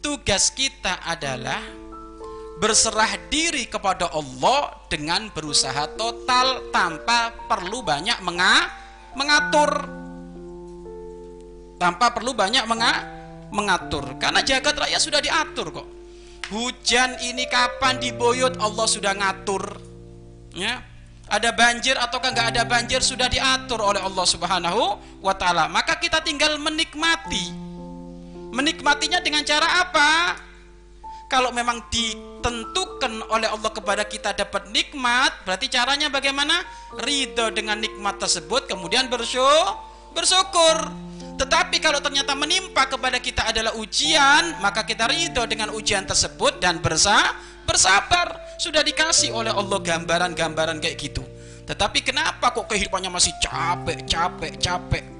tugas kita adalah berserah diri kepada Allah dengan berusaha total tanpa perlu banyak menga mengatur. Tanpa perlu banyak menga mengatur. Karena jagat raya sudah diatur kok. Hujan ini kapan diboyot Allah sudah ngatur. Ya. Ada banjir ataukah nggak ada banjir sudah diatur oleh Allah Subhanahu wa taala. Maka kita tinggal menikmati menikmatinya dengan cara apa kalau memang ditentukan oleh Allah kepada kita dapat nikmat, berarti caranya bagaimana? Ridho dengan nikmat tersebut, kemudian bersyukur. bersyukur. Tetapi kalau ternyata menimpa kepada kita adalah ujian, maka kita ridho dengan ujian tersebut dan bersa bersabar. Sudah dikasih oleh Allah gambaran-gambaran kayak gitu. Tetapi kenapa kok kehidupannya masih capek, capek, capek?